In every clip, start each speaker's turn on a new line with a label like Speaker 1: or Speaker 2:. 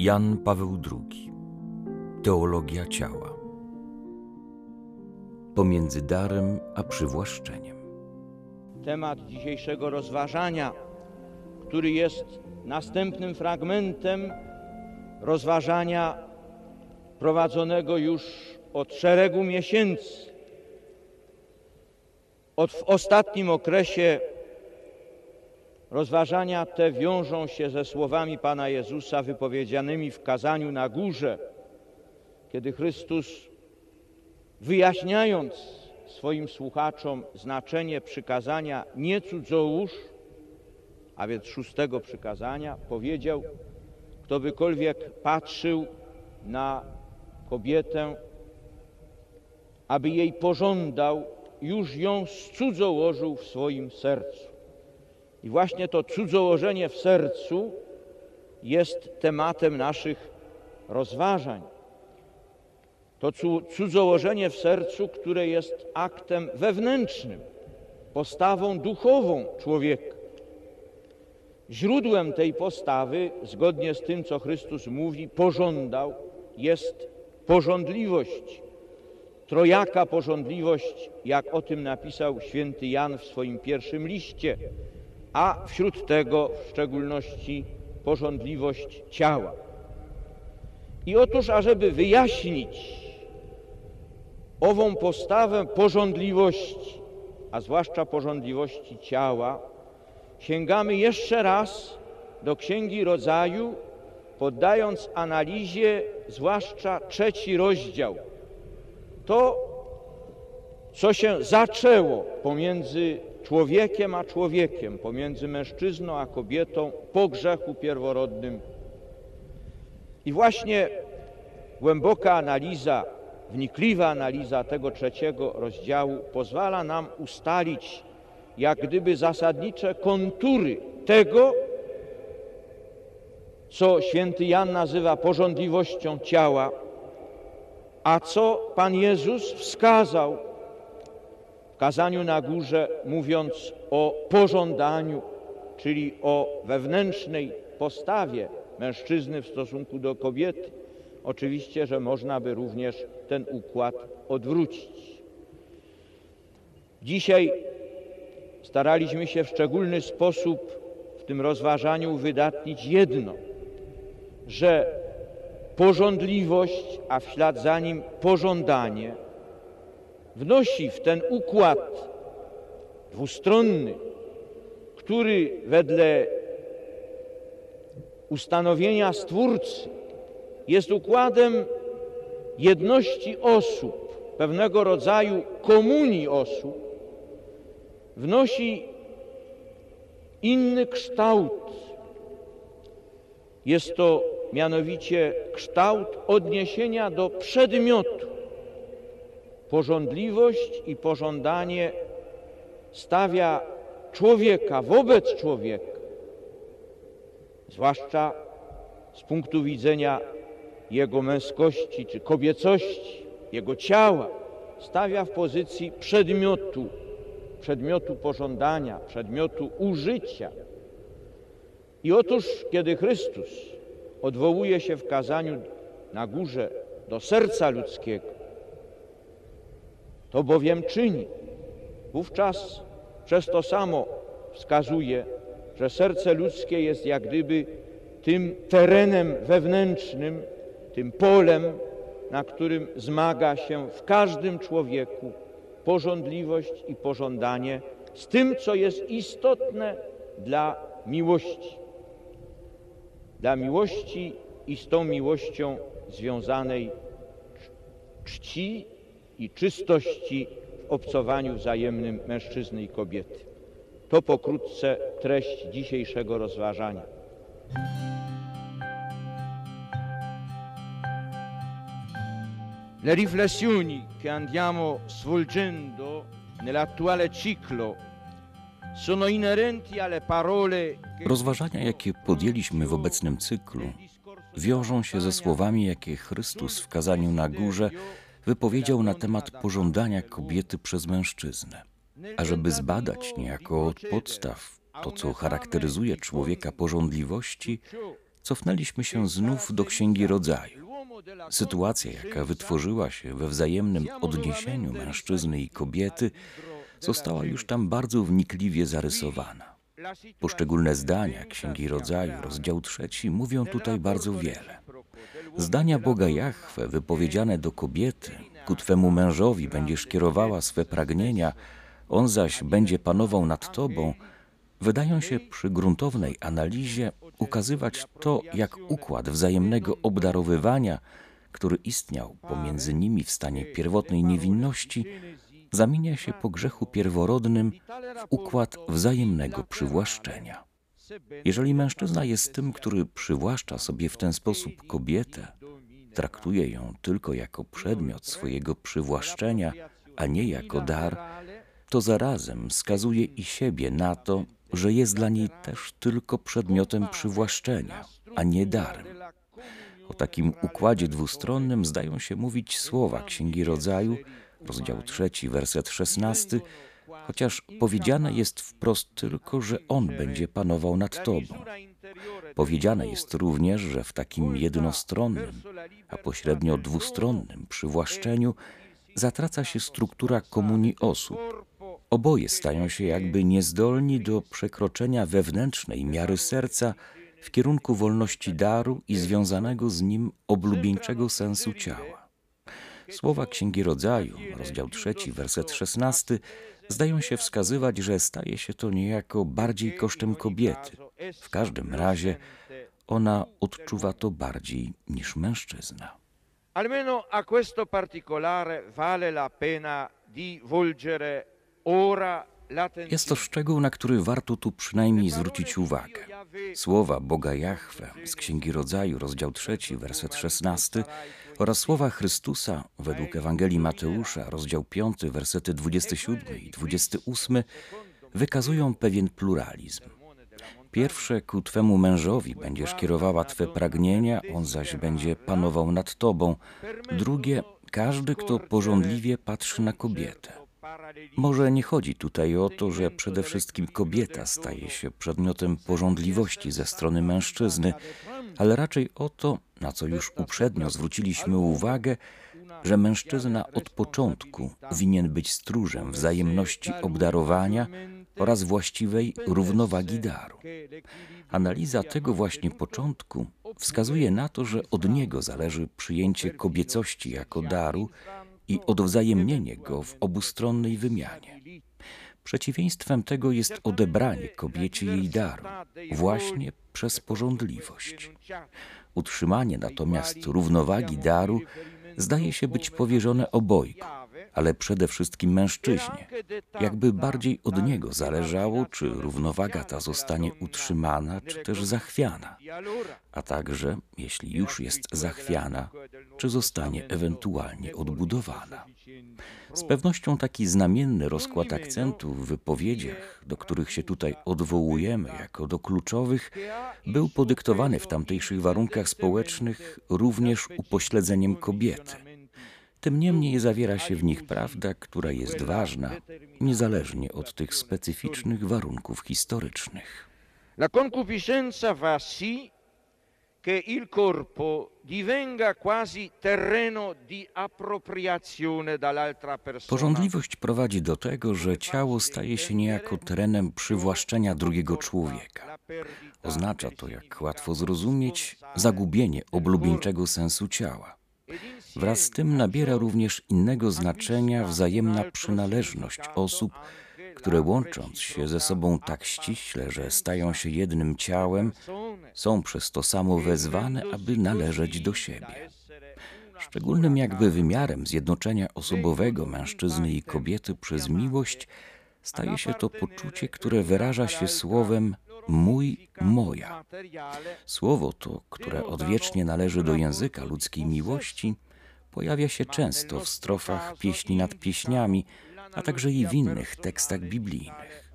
Speaker 1: Jan Paweł II Teologia ciała. Pomiędzy darem a przywłaszczeniem.
Speaker 2: Temat dzisiejszego rozważania, który jest następnym fragmentem rozważania prowadzonego już od szeregu miesięcy. Od w ostatnim okresie rozważania te wiążą się ze słowami Pana Jezusa wypowiedzianymi w kazaniu na górze, kiedy Chrystus wyjaśniając swoim słuchaczom znaczenie przykazania nie cudzołóż, a więc szóstego przykazania, powiedział, kto bykolwiek patrzył na kobietę, aby jej pożądał, już ją cudzołożył w swoim sercu. I właśnie to cudzołożenie w sercu jest tematem naszych rozważań. To cudzołożenie w sercu, które jest aktem wewnętrznym, postawą duchową człowieka. Źródłem tej postawy, zgodnie z tym, co Chrystus mówi, pożądał, jest pożądliwość. Trojaka pożądliwość, jak o tym napisał święty Jan w swoim pierwszym liście, a wśród tego w szczególności pożądliwość ciała. I otóż, ażeby wyjaśnić ową postawę pożądliwości, a zwłaszcza pożądliwości ciała, sięgamy jeszcze raz do Księgi Rodzaju, poddając analizie zwłaszcza trzeci rozdział. To, co się zaczęło pomiędzy człowiekiem a człowiekiem, pomiędzy mężczyzną a kobietą po grzechu pierworodnym. I właśnie głęboka analiza, wnikliwa analiza tego trzeciego rozdziału pozwala nam ustalić jak gdyby zasadnicze kontury tego, co święty Jan nazywa porządliwością ciała, a co Pan Jezus wskazał kazaniu na górze, mówiąc o pożądaniu, czyli o wewnętrznej postawie mężczyzny w stosunku do kobiety. Oczywiście, że można by również ten układ odwrócić. Dzisiaj staraliśmy się w szczególny sposób w tym rozważaniu wydatnić jedno, że pożądliwość, a w ślad za nim pożądanie wnosi w ten układ dwustronny, który wedle ustanowienia Stwórcy jest układem jedności osób, pewnego rodzaju komunii osób, wnosi inny kształt. Jest to mianowicie kształt odniesienia do przedmiotu. Pożądliwość i pożądanie stawia człowieka wobec człowieka, zwłaszcza z punktu widzenia jego męskości czy kobiecości, jego ciała, stawia w pozycji przedmiotu przedmiotu pożądania, przedmiotu użycia. I otóż, kiedy Chrystus odwołuje się w kazaniu na górze do serca ludzkiego, to bowiem czyni. Wówczas przez to samo wskazuje, że serce ludzkie jest jak gdyby tym terenem wewnętrznym, tym polem, na którym zmaga się w każdym człowieku pożądliwość i pożądanie z tym, co jest istotne dla miłości. Dla miłości i z tą miłością związanej czci i czystości w obcowaniu wzajemnym mężczyzny i kobiety. To pokrótce treść dzisiejszego rozważania. Le riflessioni che andiamo svolgendo nell'attuale ciclo sono inerenti alle parole
Speaker 1: Rozważania, jakie podjęliśmy w obecnym cyklu, wiążą się ze słowami, jakie Chrystus w kazaniu na górze wypowiedział na temat pożądania kobiety przez mężczyznę. A żeby zbadać niejako od podstaw to, co charakteryzuje człowieka pożądliwości, Cofnęliśmy się znów do Księgi Rodzaju. Sytuacja, jaka wytworzyła się we wzajemnym odniesieniu mężczyzny i kobiety, została już tam bardzo wnikliwie zarysowana. Poszczególne zdania Księgi Rodzaju, rozdział trzeci, mówią tutaj bardzo wiele. Zdania Boga Jahwe wypowiedziane do kobiety, ku Twemu mężowi będziesz kierowała swe pragnienia, on zaś będzie panował nad Tobą, wydają się przy gruntownej analizie ukazywać to, jak układ wzajemnego obdarowywania, który istniał pomiędzy nimi w stanie pierwotnej niewinności, zamienia się po grzechu pierworodnym w układ wzajemnego przywłaszczenia. Jeżeli mężczyzna jest tym, który przywłaszcza sobie w ten sposób kobietę, traktuje ją tylko jako przedmiot swojego przywłaszczenia, a nie jako dar, to zarazem skazuje i siebie na to, że jest dla niej też tylko przedmiotem przywłaszczenia, a nie darem. O takim układzie dwustronnym zdają się mówić słowa Księgi Rodzaju, rozdział 3, werset 16, chociaż powiedziane jest wprost tylko, że On będzie panował nad Tobą. Powiedziane jest również, że w takim jednostronnym, a pośrednio dwustronnym przywłaszczeniu zatraca się struktura komunii osób. Oboje stają się jakby niezdolni do przekroczenia wewnętrznej miary serca w kierunku wolności daru i związanego z nim oblubieńczego sensu ciała. Słowa Księgi Rodzaju, rozdział 3, werset 16, zdają się wskazywać, że staje się to niejako bardziej kosztem kobiety. W każdym razie ona odczuwa to bardziej niż mężczyzna.
Speaker 2: Almeno a questo particolare vale la pena di volgere ora.
Speaker 1: Jest to szczegół, na który warto tu przynajmniej zwrócić uwagę. Słowa Boga Jahwe z Księgi Rodzaju, rozdział 3, werset 16 oraz słowa Chrystusa według Ewangelii Mateusza, rozdział 5, wersety 27 i 28 wykazują pewien pluralizm. Pierwsze ku Twemu mężowi będziesz kierowała Twe pragnienia, on zaś będzie panował nad Tobą. Drugie, każdy, kto porządliwie patrzy na kobietę. Może nie chodzi tutaj o to, że przede wszystkim kobieta staje się przedmiotem porządliwości ze strony mężczyzny, ale raczej o to, na co już uprzednio zwróciliśmy uwagę, że mężczyzna od początku winien być stróżem wzajemności obdarowania oraz właściwej równowagi daru. Analiza tego właśnie początku wskazuje na to, że od niego zależy przyjęcie kobiecości jako daru i odwzajemnienie go w obustronnej wymianie. Przeciwieństwem tego jest odebranie kobiecie jej daru, właśnie przez porządliwość. Utrzymanie natomiast równowagi daru zdaje się być powierzone obojgu, ale przede wszystkim mężczyźnie, jakby bardziej od niego zależało, czy równowaga ta zostanie utrzymana, czy też zachwiana, a także, jeśli już jest zachwiana, czy zostanie ewentualnie odbudowana. Z pewnością taki znamienny rozkład akcentu w wypowiedziach, do których się tutaj odwołujemy jako do kluczowych, był podyktowany w tamtejszych warunkach społecznych również upośledzeniem kobiety. Tym niemniej zawiera się w nich prawda, która jest ważna, niezależnie od tych specyficznych warunków historycznych.
Speaker 2: La concupiscenza fa sì che il corpo divenga quasi terreno di appropriazione dall'altra persona.
Speaker 1: Porządliwość prowadzi do tego, że ciało staje się niejako terenem przywłaszczenia drugiego człowieka. Oznacza to, jak łatwo zrozumieć, zagubienie oblubieńczego sensu ciała. Wraz z tym nabiera również innego znaczenia wzajemna przynależność osób, które łącząc się ze sobą tak ściśle, że stają się jednym ciałem, są przez to samo wezwane, aby należeć do siebie. Szczególnym jakby wymiarem zjednoczenia osobowego mężczyzny i kobiety przez miłość staje się to poczucie, które wyraża się słowem mój, moja. Słowo to, które odwiecznie należy do języka ludzkiej miłości, pojawia się często w strofach pieśni nad pieśniami, a także i w innych tekstach biblijnych.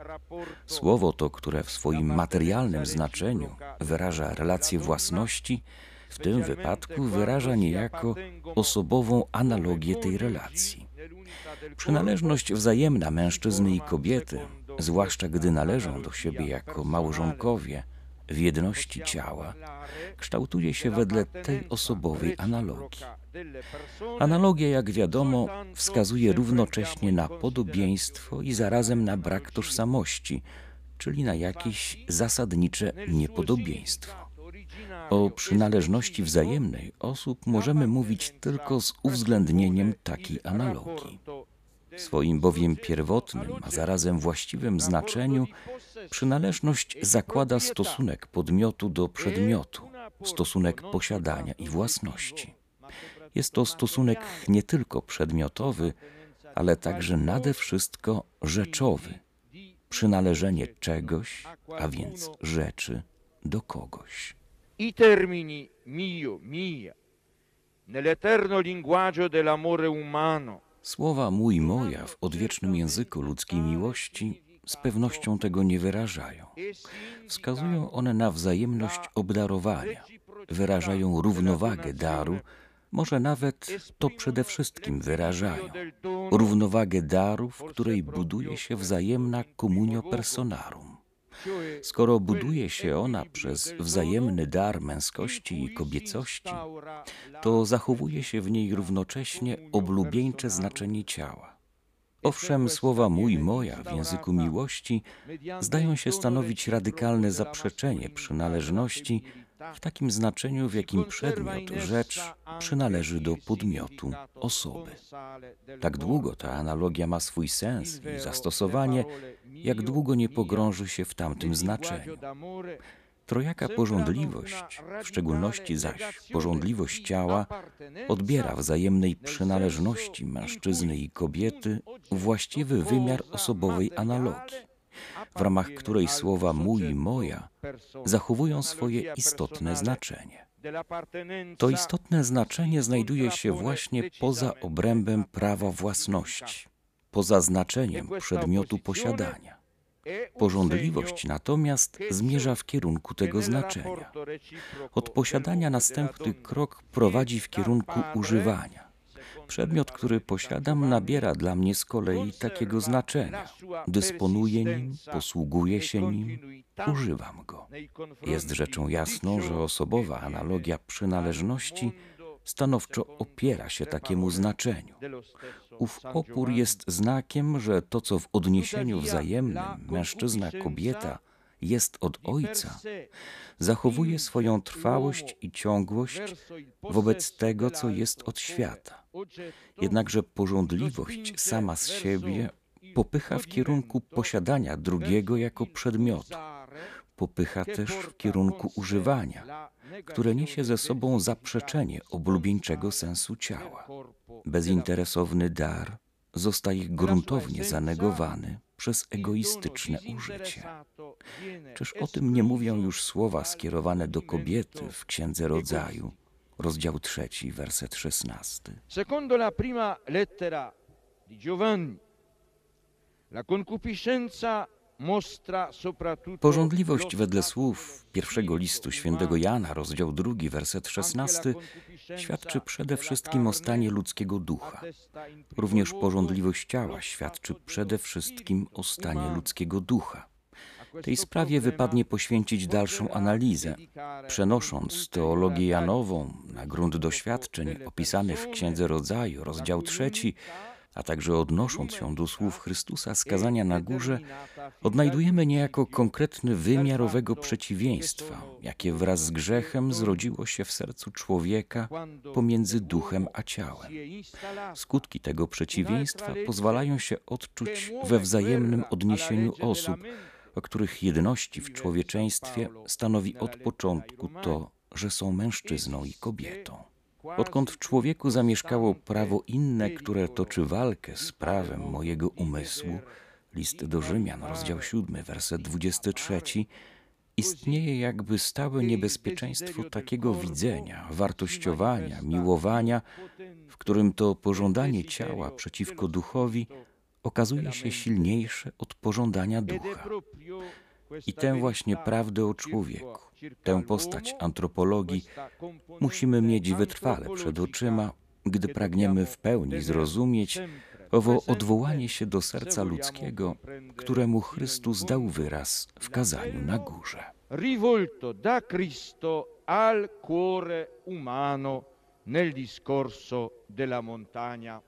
Speaker 1: Słowo to, które w swoim materialnym znaczeniu wyraża relację własności, w tym wypadku wyraża niejako osobową analogię tej relacji. Przynależność wzajemna mężczyzny i kobiety, zwłaszcza gdy należą do siebie jako małżonkowie, w jedności ciała, kształtuje się wedle tej osobowej analogii. Analogia, jak wiadomo, wskazuje równocześnie na podobieństwo i zarazem na brak tożsamości, czyli na jakieś zasadnicze niepodobieństwo. O przynależności wzajemnej osób możemy mówić tylko z uwzględnieniem takiej analogii. W swoim bowiem pierwotnym, a zarazem właściwym znaczeniu, przynależność zakłada stosunek podmiotu do przedmiotu, stosunek posiadania i własności. Jest to stosunek nie tylko przedmiotowy, ale także nade wszystko rzeczowy, przynależenie czegoś, a więc rzeczy, do kogoś.
Speaker 2: I termini mio, mia, nell'eterno linguaggio dell'amore umano,
Speaker 1: Słowa mój, moja w odwiecznym języku ludzkiej miłości z pewnością tego nie wyrażają. Wskazują one na wzajemność obdarowania, wyrażają równowagę daru, może nawet to przede wszystkim wyrażają. Równowagę daru, w której buduje się wzajemna communio personarum. Skoro buduje się ona przez wzajemny dar męskości i kobiecości, to zachowuje się w niej równocześnie oblubieńcze znaczenie ciała. Owszem, słowa mój, moja w języku miłości zdają się stanowić radykalne zaprzeczenie przynależności w takim znaczeniu, w jakim przedmiot, rzecz przynależy do podmiotu, osoby. Tak długo ta analogia ma swój sens i zastosowanie, jak długo nie pogrąży się w tamtym znaczeniu. Trojaka porządliwość, w szczególności zaś porządliwość ciała, odbiera wzajemnej przynależności mężczyzny i kobiety właściwy wymiar osobowej analogii, w ramach której słowa mój i moja zachowują swoje istotne znaczenie. To istotne znaczenie znajduje się właśnie poza obrębem prawa własności, poza znaczeniem przedmiotu posiadania. Porządliwość natomiast zmierza w kierunku tego znaczenia. Od posiadania następny krok prowadzi w kierunku używania. Przedmiot, który posiadam, nabiera dla mnie z kolei takiego znaczenia. Dysponuję nim, posługuję się nim, używam go. Jest rzeczą jasną, że osobowa analogia przynależności stanowczo opiera się takiemu znaczeniu. Ów opór jest znakiem, że to, co w odniesieniu wzajemnym mężczyzna-kobieta jest od ojca, zachowuje swoją trwałość i ciągłość wobec tego, co jest od świata. Jednakże porządliwość sama z siebie popycha w kierunku posiadania drugiego jako przedmiotu. Popycha też w kierunku używania, które niesie ze sobą zaprzeczenie oblubieńczego sensu ciała. Bezinteresowny dar zostaje gruntownie zanegowany przez egoistyczne użycie. Czyż o tym nie mówią już słowa skierowane do kobiety w Księdze Rodzaju, rozdział trzeci, werset szesnasty.
Speaker 2: Secondo la prima lettera di Giovanni, la concupiscenza
Speaker 1: Porządliwość wedle słów pierwszego listu świętego Jana, rozdział drugi, werset szesnasty, świadczy przede wszystkim o stanie ludzkiego ducha. Również porządliwość ciała świadczy przede wszystkim o stanie ludzkiego ducha. Tej sprawie wypadnie poświęcić dalszą analizę, przenosząc teologię Janową na grunt doświadczeń opisanych w Księdze Rodzaju, rozdział trzeci, a także odnosząc się do słów Chrystusa skazania na górze, odnajdujemy niejako konkretny wymiar owego przeciwieństwa, jakie wraz z grzechem zrodziło się w sercu człowieka pomiędzy duchem a ciałem. Skutki tego przeciwieństwa pozwalają się odczuć we wzajemnym odniesieniu osób, o których jedności w człowieczeństwie stanowi od początku to, że są mężczyzną i kobietą. Odkąd w człowieku zamieszkało prawo inne, które toczy walkę z prawem mojego umysłu, list do Rzymian, rozdział 7, werset 23, istnieje jakby stałe niebezpieczeństwo takiego widzenia, wartościowania, miłowania, w którym to pożądanie ciała przeciwko duchowi okazuje się silniejsze od pożądania ducha. I tę właśnie prawdę o człowieku, tę postać antropologii musimy mieć wytrwale przed oczyma, gdy pragniemy w pełni zrozumieć owo odwołanie się do serca ludzkiego, któremu Chrystus dał wyraz w kazaniu na górze.
Speaker 2: rivolto da Cristo al cuore umano nel discorso della montagna.